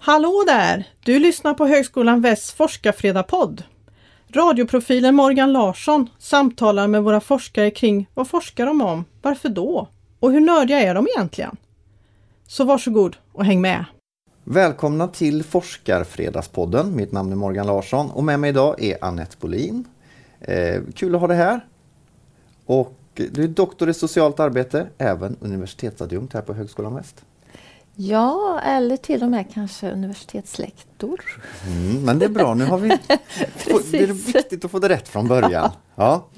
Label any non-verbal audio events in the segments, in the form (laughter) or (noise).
Hallå där! Du lyssnar på Högskolan Västs forskarfredagspodd. Radioprofilen Morgan Larsson samtalar med våra forskare kring vad forskar de om, varför då och hur nördiga är de egentligen? Så varsågod och häng med! Välkomna till Forskarfredagspodden. Mitt namn är Morgan Larsson och med mig idag är Annette Bolin. Eh, kul att ha dig här. Och du är doktor i socialt arbete, även universitetsadjunkt här på Högskolan Väst. Ja, eller till och med kanske universitetslektor. Mm, men det är bra, nu har vi... (laughs) det är viktigt att få det rätt från början. Ja.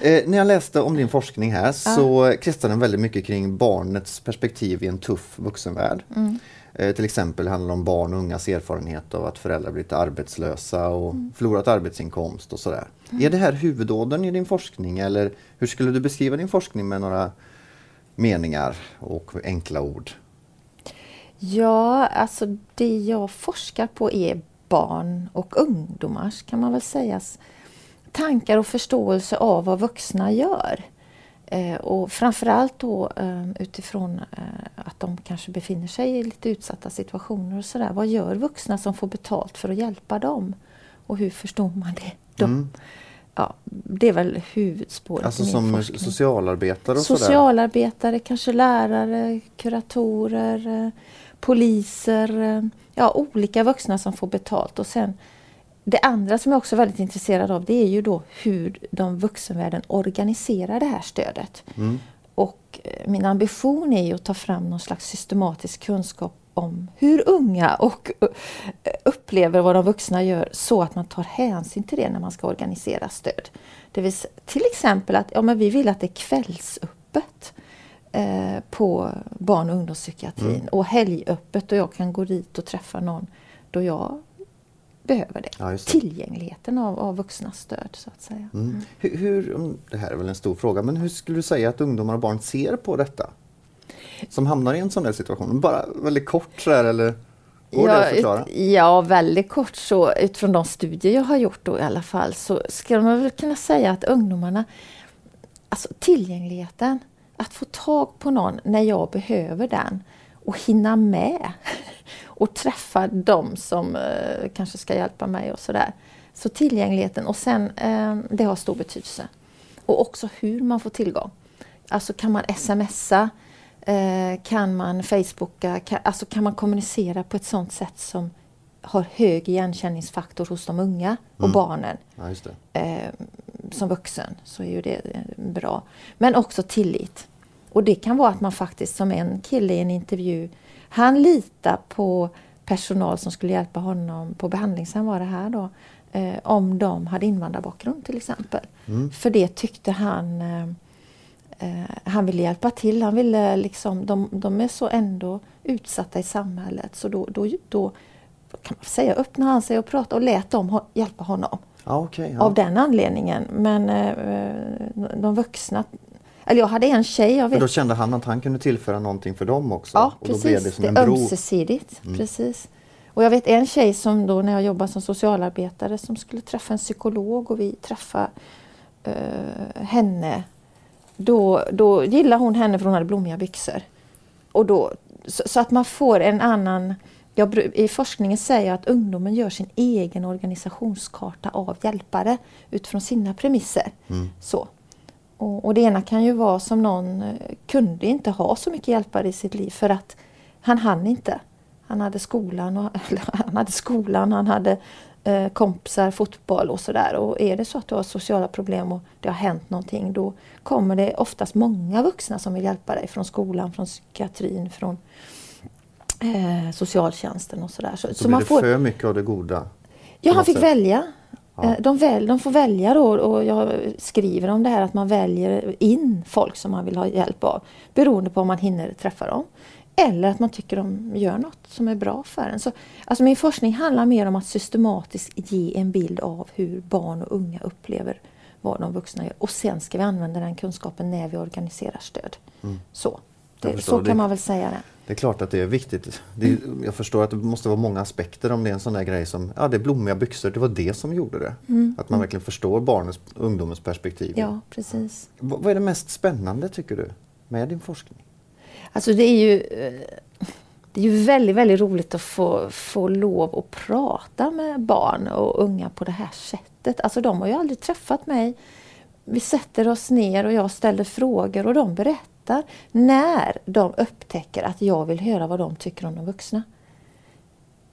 Eh, när jag läste om din forskning här så ja. kretsar den väldigt mycket kring barnets perspektiv i en tuff vuxenvärld. Mm. Eh, till exempel handlar det om barn och ungas erfarenhet av att föräldrar blivit arbetslösa och mm. förlorat arbetsinkomst och sådär. Mm. Är det här huvudådern i din forskning eller hur skulle du beskriva din forskning med några meningar och enkla ord? Ja, alltså det jag forskar på är barn och ungdomars, kan man väl säga, tankar och förståelse av vad vuxna gör. Eh, och framförallt då eh, utifrån eh, att de kanske befinner sig i lite utsatta situationer och sådär. Vad gör vuxna som får betalt för att hjälpa dem? Och hur förstår man det? De, mm. ja, det är väl huvudspåret alltså som forskning. socialarbetare? Och socialarbetare, sådär. kanske lärare, kuratorer, poliser. Ja, olika vuxna som får betalt. Och sen det andra som jag också är väldigt intresserad av det är ju då hur de vuxenvärlden organiserar det här stödet. Mm. Och eh, min ambition är ju att ta fram någon slags systematisk kunskap om hur unga och eh, upplever vad de vuxna gör så att man tar hänsyn till det när man ska organisera stöd. Det vill säga, till exempel att ja, men vi vill att det är kvällsöppet eh, på barn och ungdomspsykiatrin mm. och helgöppet och jag kan gå dit och träffa någon då jag behöver det. Ja, det. Tillgängligheten av, av vuxnas stöd så att säga. Mm. Mm. Hur, hur, det här är väl en stor fråga, men hur skulle du säga att ungdomar och barn ser på detta? Som hamnar i en sån här situation. Bara väldigt kort så här, eller? Går ja, det att förklara? Ja, väldigt kort så utifrån de studier jag har gjort då i alla fall så skulle man väl kunna säga att ungdomarna, alltså tillgängligheten, att få tag på någon när jag behöver den och hinna med och träffa dem som eh, kanske ska hjälpa mig och sådär. Så tillgängligheten och sen, eh, det har stor betydelse. Och också hur man får tillgång. Alltså kan man smsa? Eh, kan man facebooka? Kan, alltså kan man kommunicera på ett sådant sätt som har hög igenkänningsfaktor hos de unga och mm. barnen. Ja, eh, som vuxen så är ju det eh, bra. Men också tillit. Och det kan vara att man faktiskt som en kille i en intervju han litar på personal som skulle hjälpa honom på behandlingshem var det här då. Eh, om de hade invandrarbakgrund till exempel. Mm. För det tyckte han eh, eh, han ville hjälpa till. Han ville liksom, de, de är så ändå utsatta i samhället så då, då, då kan man säga öppnade han sig och pratade och lät dem hjälpa honom. Ah, okay, ja. Av den anledningen. Men eh, eh, de vuxna eller jag hade en tjej. Jag vet. Då kände han att han kunde tillföra någonting för dem också? Ja, och precis. Då blev det som en bro. ömsesidigt. Mm. Precis. Och jag vet en tjej som då när jag jobbade som socialarbetare som skulle träffa en psykolog och vi träffade uh, henne. Då, då gillade hon henne för hon hade blommiga byxor. Och då, så, så att man får en annan... Jag, I forskningen säger jag att ungdomen gör sin egen organisationskarta av hjälpare utifrån sina premisser. Mm. Så. Och, och, det ena kan ju vara som någon eh, kunde inte ha så mycket hjälpare i sitt liv för att han hann inte. Han hade skolan, och, (laughs) han hade, skolan, han hade eh, kompisar, fotboll och sådär. Och är det så att du har sociala problem och det har hänt någonting då kommer det oftast många vuxna som vill hjälpa dig från skolan, från psykiatrin, från eh, socialtjänsten och sådär. Så, så, så blir man det får... för mycket av det goda? Ja, han fick sätt. välja. Ja. Eh, de, väl, de får välja då och jag skriver om det här att man väljer in folk som man vill ha hjälp av beroende på om man hinner träffa dem. Eller att man tycker de gör något som är bra för en. Så, alltså min forskning handlar mer om att systematiskt ge en bild av hur barn och unga upplever vad de vuxna gör. Och sen ska vi använda den kunskapen när vi organiserar stöd. Mm. Så, det, så kan man väl säga det. Det är klart att det är viktigt. Det är, jag förstår att det måste vara många aspekter om det är en sån där grej som, ja det är blommiga byxor, det var det som gjorde det. Mm. Att man verkligen förstår barnens, ungdomens perspektiv. Ja, precis. vad är det mest spännande tycker du med din forskning? Alltså det är ju det är ju väldigt, väldigt roligt att få, få lov att prata med barn och unga på det här sättet. Alltså de har ju aldrig träffat mig. Vi sätter oss ner och jag ställer frågor och de berättar när de upptäcker att jag vill höra vad de tycker om de vuxna.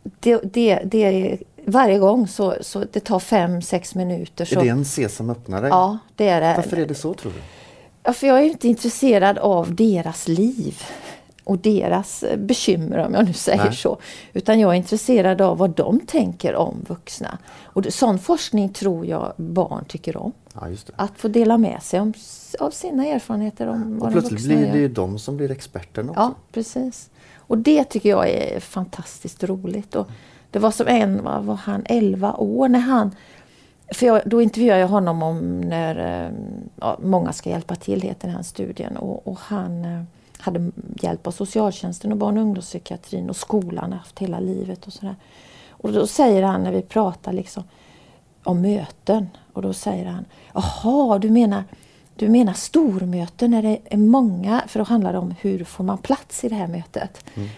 Det, det, det är, varje gång så, så det tar fem, sex minuter. Så, är det en sesam öppnare? Ja, det är det. Varför är det så tror du? Ja, för jag är inte intresserad av deras liv och deras eh, bekymmer om jag nu säger Nej. så. Utan jag är intresserad av vad de tänker om vuxna. Och sån forskning tror jag barn tycker om. Ja, att få dela med sig om, av sina erfarenheter om vad och Plötsligt blir det ju de som blir experterna också. Ja, precis. Och det tycker jag är fantastiskt roligt. Och det var som en, vad var han, 11 år när han för jag, då intervjuade jag honom om när eh, ja, många ska hjälpa till, heter den här studien. Och, och han eh, hade hjälp av socialtjänsten och barn och ungdomspsykiatrin och skolan haft hela livet och sådär. Och då säger han när vi pratar liksom om möten och då säger han Jaha, du menar, du menar stormöten när det är många, för då handlar det om hur får man plats i det här mötet. Mm.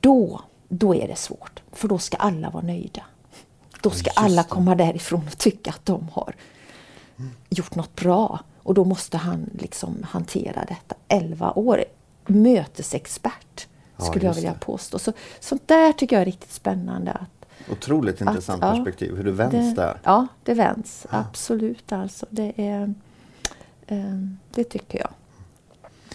Då, då är det svårt, för då ska alla vara nöjda. Då ska alla komma därifrån och tycka att de har mm. gjort något bra. Och då måste han liksom hantera detta. 11 år mötesexpert, skulle ja, jag vilja påstå. Så, sånt där tycker jag är riktigt spännande. Att, Otroligt intressant att, perspektiv, hur det vänds det, där. Ja, det vänds. Ja. Absolut alltså. Det, är, eh, det tycker jag.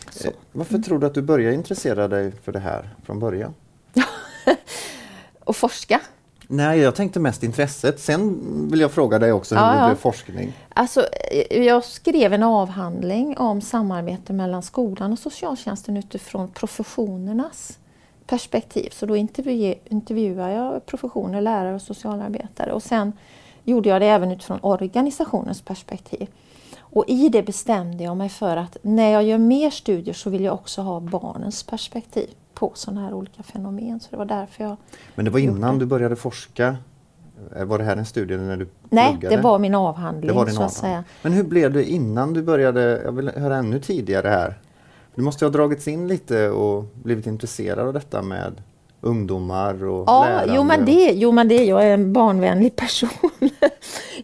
Så. Eh, varför tror du att du började intressera dig för det här från början? (laughs) och forska. Nej, jag tänkte mest intresset. Sen vill jag fråga dig också hur ja, det blev forskning. Alltså, jag skrev en avhandling om samarbete mellan skolan och socialtjänsten utifrån professionernas perspektiv. Så då intervju intervjuade jag professioner, lärare och socialarbetare. Och sen gjorde jag det även utifrån organisationens perspektiv. Och i det bestämde jag mig för att när jag gör mer studier så vill jag också ha barnens perspektiv på sådana här olika fenomen. Så det var därför jag Men det var innan det. du började forska? Eh, var det här en studie när du Nej, pluggade? det var min avhandling. Det var din avhandling. Men hur blev det innan du började? Jag vill höra ännu tidigare här. Du måste ha dragits in lite och blivit intresserad av detta med ungdomar och ja, lärande? Jo men, det, jo men det, jag är en barnvänlig person. (laughs)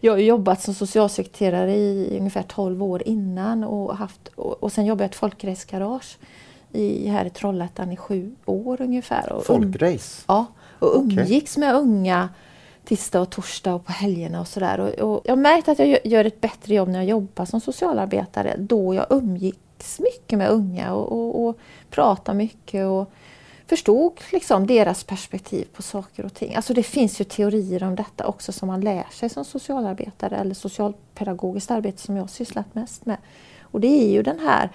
jag har jobbat som socialsekreterare i ungefär 12 år innan och, haft, och, och sen jobbade jag i ett folkracegarage i, här i Trollhättan i sju år ungefär. Och Folkrace? Ja, och umgicks med unga tisdag och torsdag och på helgerna och sådär. Och, och, jag har märkt att jag gör ett bättre jobb när jag jobbar som socialarbetare då jag umgicks mycket med unga och, och, och pratade mycket och förstod liksom deras perspektiv på saker och ting. Alltså det finns ju teorier om detta också som man lär sig som socialarbetare eller socialpedagogiskt arbete som jag sysslat mest med. Och det är ju den här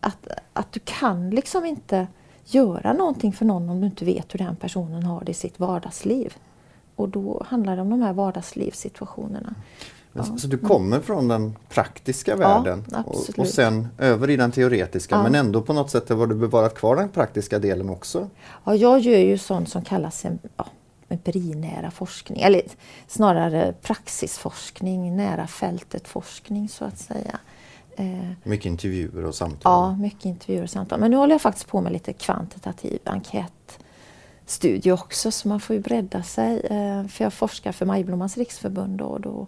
att, att du kan liksom inte göra någonting för någon om du inte vet hur den personen har det i sitt vardagsliv. Och då handlar det om de här vardagslivssituationerna. Ja. Så du kommer från den praktiska världen ja, och, och sen över i den teoretiska ja. men ändå på något sätt har du bevarat kvar den praktiska delen också? Ja, jag gör ju sånt som kallas en, ja, forskning, eller snarare praxisforskning, nära fältet forskning så att säga. Eh, mycket intervjuer och samtal? Ja, mycket intervjuer och samtal. Men nu håller jag faktiskt på med lite kvantitativ enkätstudie också så man får ju bredda sig. Eh, för jag forskar för Majblommans riksförbund och då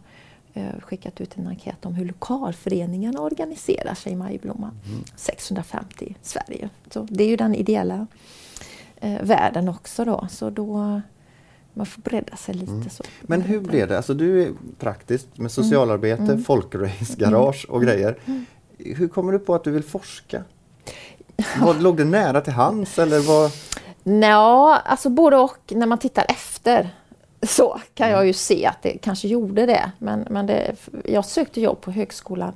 skickat ut en enkät om hur lokalföreningarna organiserar sig i Majblomman. Mm. 650 i Sverige. Så det är ju den ideella eh, världen också då. Så då man får bredda sig lite. Mm. Så. Men hur blev det? Alltså du är praktiskt med socialarbete, mm. folkracegarage och mm. grejer. Mm. Hur kommer du på att du vill forska? (laughs) Vad, låg det nära till hands eller vad? Ja, alltså både och. När man tittar efter så kan jag ju se att det kanske gjorde det. Men, men det, jag sökte jobb på högskolan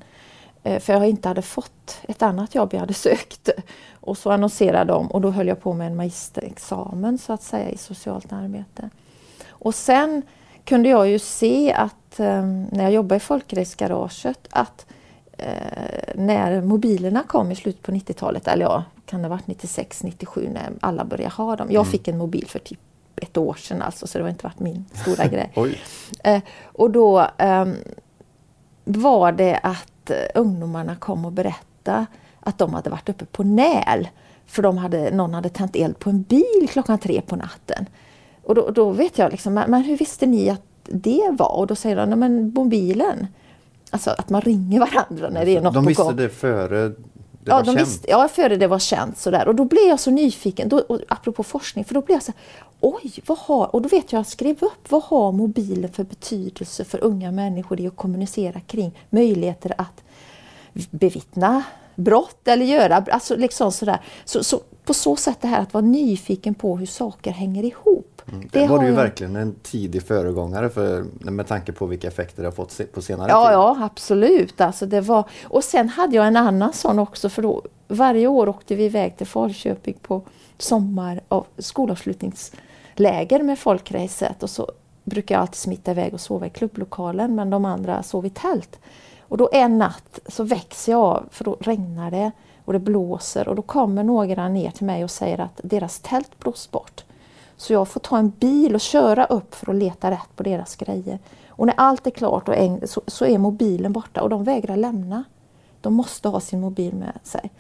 eh, för jag inte hade fått ett annat jobb jag hade sökt. Och så annonserade de och då höll jag på med en magisterexamen så att säga i socialt arbete. Och sen kunde jag ju se att eh, när jag jobbade i Folkrace-garaget att eh, när mobilerna kom i slutet på 90-talet, eller ja, kan det ha varit 96, 97 när alla började ha dem. Jag mm. fick en mobil för typ ett år sedan alltså, så det har inte varit min stora (laughs) grej. Eh, och då ehm, var det att ungdomarna kom och berättade att de hade varit uppe på NÄL För de hade, någon hade tänt eld på en bil klockan tre på natten. Och då, då vet jag liksom, men, men hur visste ni att det var? Och då säger de, men mobilen. Alltså att man ringer varandra när det är något De visste på gång. det före det ja, var de känt? visste, ja, före det var känt. Sådär. Och då blev jag så nyfiken, då, och apropå forskning, för då blev jag så här, oj, vad har, och då vet jag, jag skrev upp, vad har mobilen för betydelse för unga människor i att kommunicera kring möjligheter att bevittna brott eller göra, alltså liksom sådär. Så, så på så sätt det här att vara nyfiken på hur saker hänger ihop. Mm, det, var har du ju jag- verkligen en tidig föregångare för, med tanke på vilka effekter det har fått på senare Ja, tid. ja absolut. Alltså det var... Och sen hade jag en annan sån också för då, varje år åkte vi iväg till Falköping på sommar och skolavslutningsläger med folkracet och så brukar jag alltid smita iväg och sova i klubblokalen men de andra sov i tält. Och då en natt så växer jag av för då regnar det och det blåser och då kommer några ner till mig och säger att deras tält blåst bort. Så jag får ta en bil och köra upp för att leta rätt på deras grejer. Och när allt är klart och äng, så, så är mobilen borta och de vägrar lämna. De måste ha sin mobil med sig.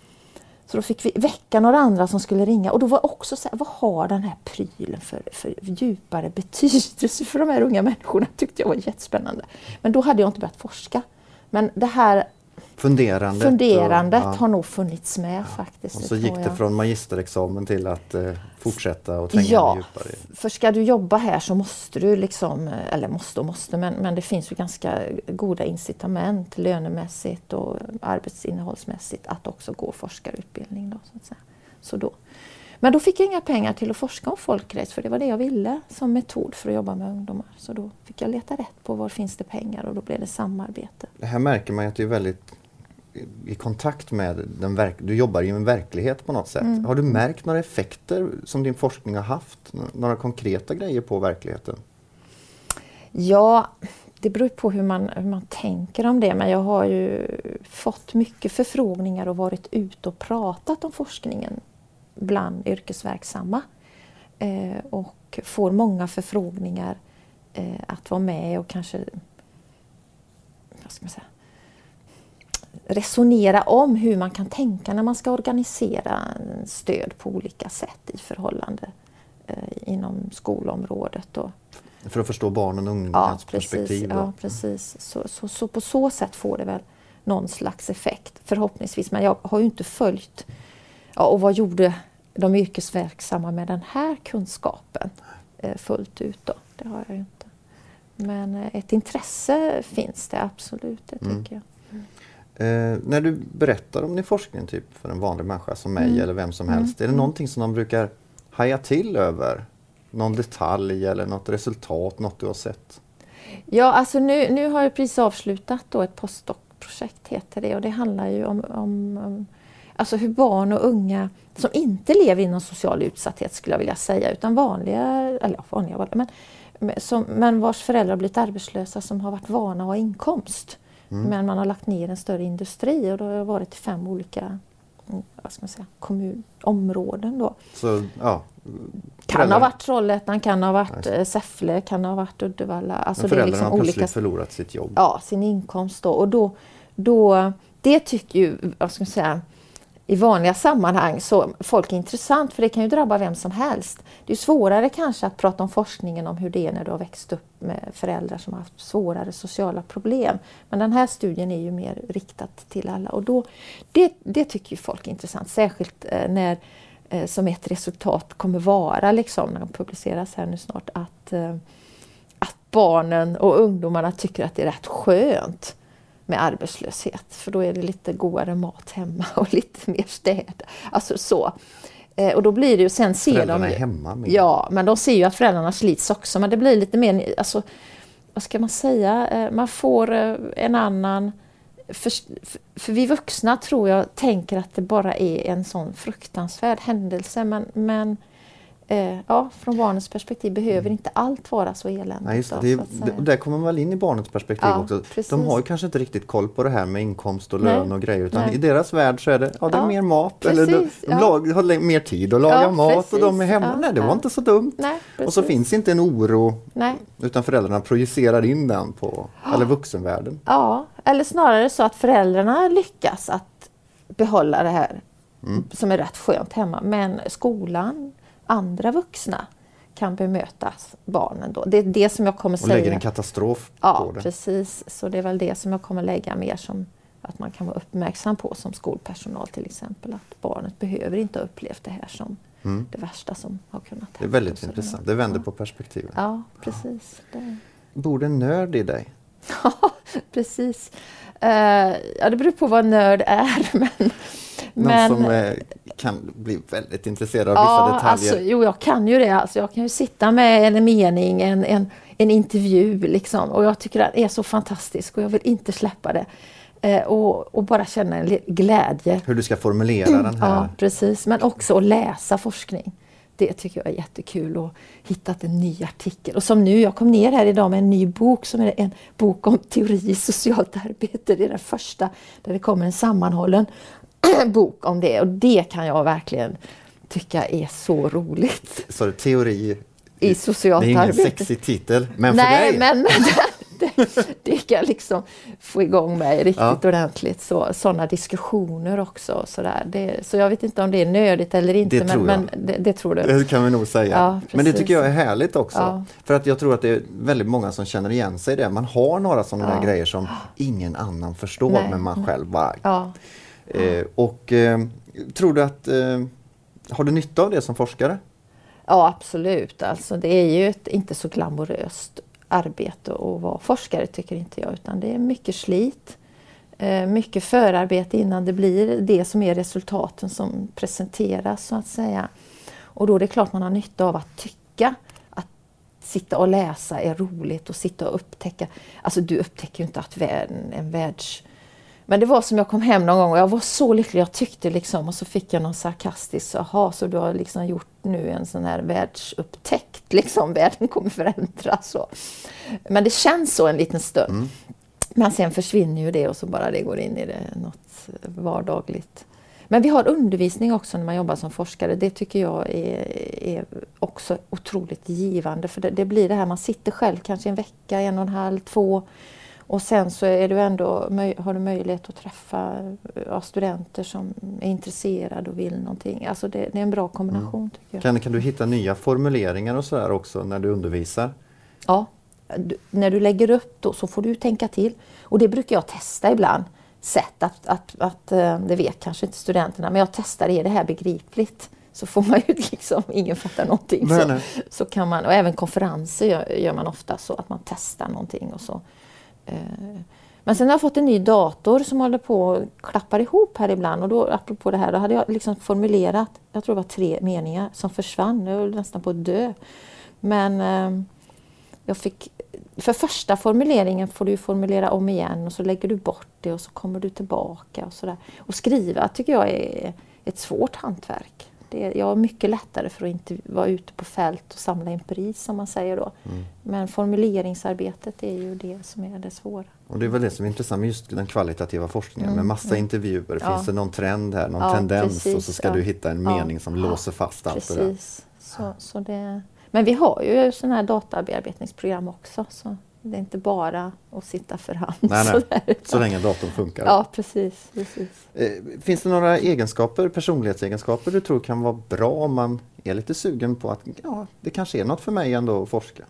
Så då fick vi väcka några andra som skulle ringa och då var också så här, vad har den här prylen för, för djupare betydelse för de här unga människorna? tyckte jag var jättespännande. Men då hade jag inte börjat forska. Men det här Funderandet. funderandet och, ja. har nog funnits med faktiskt. Och så gick det från magisterexamen till att eh, fortsätta och tränga Ja, djupare. för ska du jobba här så måste du liksom, eller måste och måste, men, men det finns ju ganska goda incitament lönemässigt och arbetsinnehållsmässigt att också gå forskarutbildning. Då, så. Så då. Men då fick jag inga pengar till att forska om folkrace för det var det jag ville som metod för att jobba med ungdomar. Så då fick jag leta rätt på var finns det pengar och då blev det samarbete. Det här märker man ju att du är väldigt i- kontakt med den verk du jobbar i en verklighet på något sätt. Mm. Har du märkt några effekter som din forskning har haft? Nå- Några konkreta grejer på verkligheten? Ja, det beror på hur man, hur man tänker om det men jag har ju fått mycket förfrågningar och varit ute och pratat om forskningen bland yrkesverksamma. Eh, och får många förfrågningar eh, att vara med och kanske vad ska man säga, resonera om hur man kan tänka när man ska organisera stöd på olika sätt i förhållande eh, inom skolområdet. Och, För att förstå barnen och Ja, ungdomarnas precis. perspektiv. då. Ja, precis. Så, så, så på så sätt får det väl någon slags effekt förhoppningsvis. Men jag har ju inte följt, ja, och vad gjorde de yrkesverksamma med den här kunskapen eh, fullt ut då? Det har jag inte. Men eh, ett intresse finns det absolut, det Mm. tycker jag. Eh, när du berättar om din forskning typ, för en vanlig människa som mig Mm. eller vem som Mm. helst, är det någonting som de brukar haja till över? Någon detalj eller något resultat, något du har sett? Ja, alltså nu, nu har jag precis avslutat då ett postdoc-projekt heter det och det handlar ju om, om, om alltså hur barn och unga som inte lever inom social utsatthet skulle jag vilja säga utan vanliga, eller vanliga, men, som, men vars föräldrar blivit arbetslösa som har varit vana att ha inkomst. Mm. Men man har lagt ner en större industri och då har jag varit i fem olika mm, vad ska man säga, kommunområden då. Så, ja, Kan ha varit Trollhättan, kan ha varit Just eh, Säffle, kan ha varit Uddevalla. Alltså men det är föräldrarna liksom har plötsligt olika förlorat sitt jobb. ja, sin inkomst då. Och då, då, det tycker ju, vad ska man säga, i vanliga sammanhang så folk är intressant för det kan ju drabba vem som helst. Det är svårare kanske att prata om forskningen om hur det är när du har växt upp med föräldrar som har haft svårare sociala problem. Men den här studien är ju mer riktat till alla och då, det, det tycker ju folk är intressant. Särskilt eh, när eh, som ett resultat kommer vara, liksom, när de publiceras här nu snart, att, eh, att barnen och ungdomarna tycker att det är rätt skönt med arbetslöshet. För då är det lite godare mat hemma och lite (laughs) mer städ. Alltså så. Eh, och då blir det ju, sen ser Föräldrarna de ju, hemma mer. Ja, men de ser ju att föräldrarna slits också. Men det blir lite mer, alltså, vad ska man säga, Eh, man får eh, en annan... För, för- för vi vuxna tror jag tänker att det bara är en sån fruktansvärd händelse. Men, men eh, ja, från barnens perspektiv behöver inte allt vara så eländigt. Nej, just det. då, det, där kommer man väl in i barnets perspektiv Ja, också. precis. De har ju kanske inte riktigt koll på det här med inkomst och Nej. lön och grejer utan Nej. i deras värld så är det, ja, det är mer mat eller de, precis, de lag, har mer tid att laga mat och de är precis. hemma. Nej, det var inte så dumt. Nej, Och så precis. finns inte en oro Nej. utan föräldrarna projicerar in den på, eller vuxenvärlden. Ja, eller snarare så att föräldrarna lyckas att behålla det här mm. som är rätt skönt hemma. Men skolan, andra vuxna kan bemöta barnen då. Det är det som jag kommer säga. Och lägger en katastrof ja, på det. Ja, precis. Så det är väl det som jag kommer lägga mer som att man kan vara uppmärksam på som skolpersonal till exempel. Att barnet behöver inte ha upplevt det här som mm. det värsta som har kunnat hända. Det är väldigt intressant. Det vänder ja. på perspektivet. Ja, precis. Det. Bor det nörd i dig? (laughs) Ja, precis. Uh, ja, det beror på vad nörd är. (laughs) Men, Någon men, som uh, kan bli väldigt intresserad av ja, vissa detaljer? Alltså, jo, jag kan ju det. Alltså, jag kan ju sitta med en mening, en, en, en intervju liksom, och jag tycker det är så fantastisk och jag vill inte släppa det. Eh, och, och, bara känna en glädje. Hur du ska formulera den här. Ja, precis. Men också att läsa forskning. Det tycker jag är jättekul och hittat en ny artikel. Och som nu, jag kom ner här idag med en ny bok som är en bok om teori i socialt arbete. Det är den första där det kommer en sammanhållen (clears throat) bok om det och det kan jag verkligen tycka är så roligt. Så teori i socialt arbete? Det är ingen arbete. sexig titel, men Nej, för dig? Men, (laughs) det, det kan liksom få igång mig riktigt ja. ordentligt. Så, sådana diskussioner också. Så, där. Det, så jag vet inte om det är nödigt eller inte. Det men, men det, det, tror du? Det kan vi nog säga. Ja, men det tycker jag är härligt också. Ja. För att jag tror att det är väldigt många som känner igen sig i det. Man har några sådana där grejer som ingen annan förstår, Nej. men man själv bara... Eh, och eh, tror du att... Eh, har du nytta av det som forskare? Ja absolut, alltså det är ju ett inte så glamoröst arbete att vara forskare tycker inte jag utan det är mycket slit. Eh, mycket förarbete innan det blir det som är resultaten som presenteras så att säga. Och då är det klart man har nytta av att tycka att sitta och läsa är roligt och sitta och upptäcka. Alltså du upptäcker ju inte att en världs men det var som jag kom hem någon gång och jag var så lycklig. Jag tyckte liksom och så fick jag någon sarkastisk, jaha så du har liksom gjort nu en sån här världsupptäckt liksom. (laughs) Världen kommer förändras så. Men det känns så en liten stund. Mm. Men sen försvinner ju det och så bara det går in i det, något vardagligt. Men vi har undervisning också när man jobbar som forskare. Det tycker jag är, är också otroligt givande. För det, det, blir det här, man sitter själv kanske en vecka, en och en halv, två och sen så är du ändå, har du möjlighet att träffa ja, studenter som är intresserade och vill någonting. Alltså det, det är en bra kombination. Mm. Tycker jag. Kan, kan du hitta nya formuleringar och sådär också när du undervisar? Ja, du, när du lägger upp då så får du tänka till. Och det brukar jag testa ibland. Sätt att, att, att, eh, det vet kanske inte studenterna, men jag testar, är det här begripligt? så får man ju (laughs) liksom, ingen fattar någonting. Nej, så, nej. så kan man, och även konferenser gör, gör, man ofta så att man testar någonting och så Eh, men sen har jag fått en ny dator som håller på och klappar ihop här ibland och då apropå det här, då hade jag liksom formulerat, jag tror det var tre meningar som försvann, jag höll nästan på att dö. Men eh, jag fick, för första formuleringen får du formulera om igen och så lägger du bort det och så kommer du tillbaka och sådär. Och skriva tycker jag är ett svårt hantverk. Det, jag har mycket lättare för att inte vara ute på fält och samla empiri som man säger då. Mm. Men formuleringsarbetet är ju det som är det svåra. Och det är väl det som är intressant med just den kvalitativa forskningen mm. med massa mm. intervjuer. Ja. Finns det någon trend här, någon ja, tendens precis, och så ska ja. du hitta en mening som låser fast allt precis. det där. Så, så det... Men vi har ju sådana här databearbetningsprogram också. Så det är inte bara att sitta för hand. Nej, nej. Sådär, så länge datorn funkar. Ja, precis. precis. Eh, finns det några egenskaper, personlighetsegenskaper du tror kan vara bra om man är lite sugen på att ja, det kanske är något för mig ändå att forska?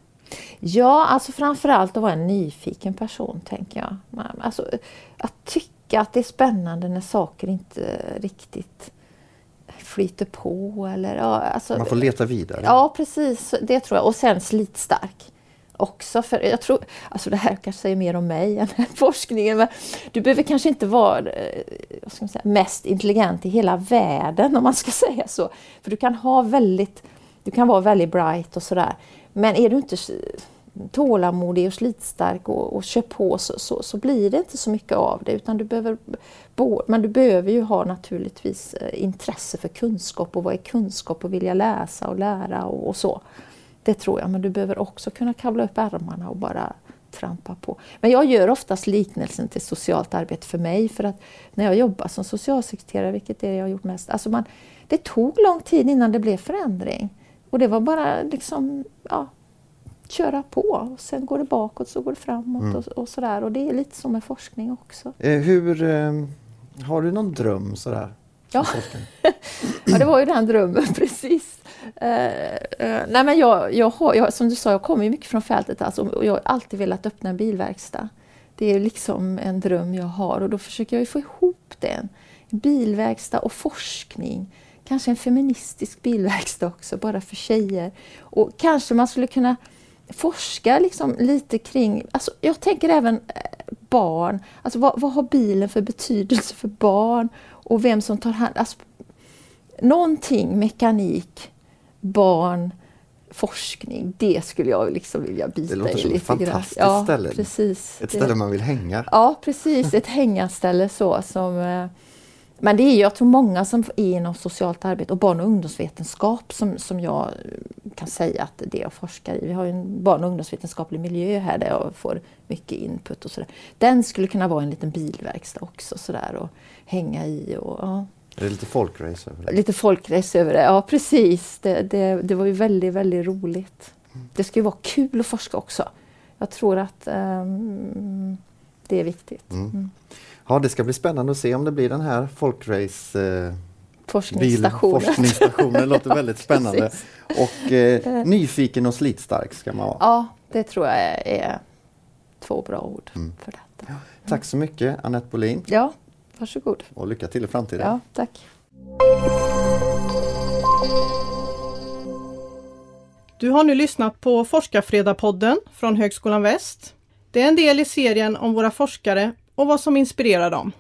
Ja, alltså framförallt att vara en nyfiken person, tänker jag. Alltså, att tycka att det är spännande när saker inte riktigt flyter på. Eller, ja, alltså, man får leta vidare. Ja, precis. Det tror jag. Och sen slitstark också. För jag tror, alltså det här kanske säger mer om mig än (laughs) forskningen, men du behöver kanske inte vara eh, vad ska man säga, mest intelligent i hela världen om man ska (laughs) säga så. För du kan ha väldigt, du kan vara väldigt bright och sådär. Men är du inte tålamodig och slitstark och, och kör på så, så, så, blir det inte så mycket av det. Utan du behöver, men du behöver ju ha naturligtvis eh, intresse för kunskap och vad är kunskap och vilja läsa och lära och, och så. Det tror jag, men du behöver också kunna kavla upp ärmarna och bara trampa på. Men jag gör oftast liknelsen till socialt arbete för mig för att när jag jobbar som socialsekreterare, vilket är det jag har gjort mest, alltså man, det tog lång tid innan det blev förändring. Och det var bara liksom, ja, köra på. Och sen går det bakåt, så går det framåt mm. och, och sådär. Och det är lite som med forskning också. Eh, hur, eh, har du någon dröm sådär? Ja. (laughs) ja, det var ju den drömmen (laughs) precis. Uh, uh, nej men jag, jag har, jag, som du sa, jag kommer ju mycket från fältet alltså, och jag har alltid velat öppna en bilverkstad. Det är liksom en dröm jag har och då försöker jag få ihop den. Bilverkstad och forskning. Kanske en feministisk bilverkstad också, bara för tjejer. Och kanske man skulle kunna forska liksom lite kring, alltså jag tänker även eh, barn, alltså vad, vad har bilen för betydelse för barn och vem som tar hand alltså, Någonting mekanik, barn, forskning, det skulle jag liksom vilja bita i Det låter som ett fantastiskt ja, ställe. Precis. Ett ställe man vill hänga. Ja, precis. Ett hängaställe så som eh, men det är jag tror många som är inom socialt arbete och barn och ungdomsvetenskap som, som jag kan säga att det jag forskar i. Vi har en barn och ungdomsvetenskaplig miljö här där jag får mycket input och sådär. Den skulle kunna vara en liten bilverkstad också sådär och hänga i och ja. Är det lite folkrace över det? Lite folkrace över det, ja precis. Det, det, det var ju väldigt, väldigt roligt. Det ska ju vara kul att forska också. Jag tror att um, det är viktigt. Mm. Mm. Ja, det ska bli spännande att se om det blir den här folkrace eh, Forskningsstationen. Forskningsstationen låter (laughs) väldigt spännande. och eh, nyfiken och slitstark ska man vara. Ja, det tror jag är två bra ord mm. för detta. Ja, tack så mycket Annette Bolin. Ja, varsågod. Och lycka till i framtiden. Ja, tack. Du har nu lyssnat på Forskarfredagpodden från Högskolan Väst. Det är en del i serien om våra forskare och vad som inspirerar dem.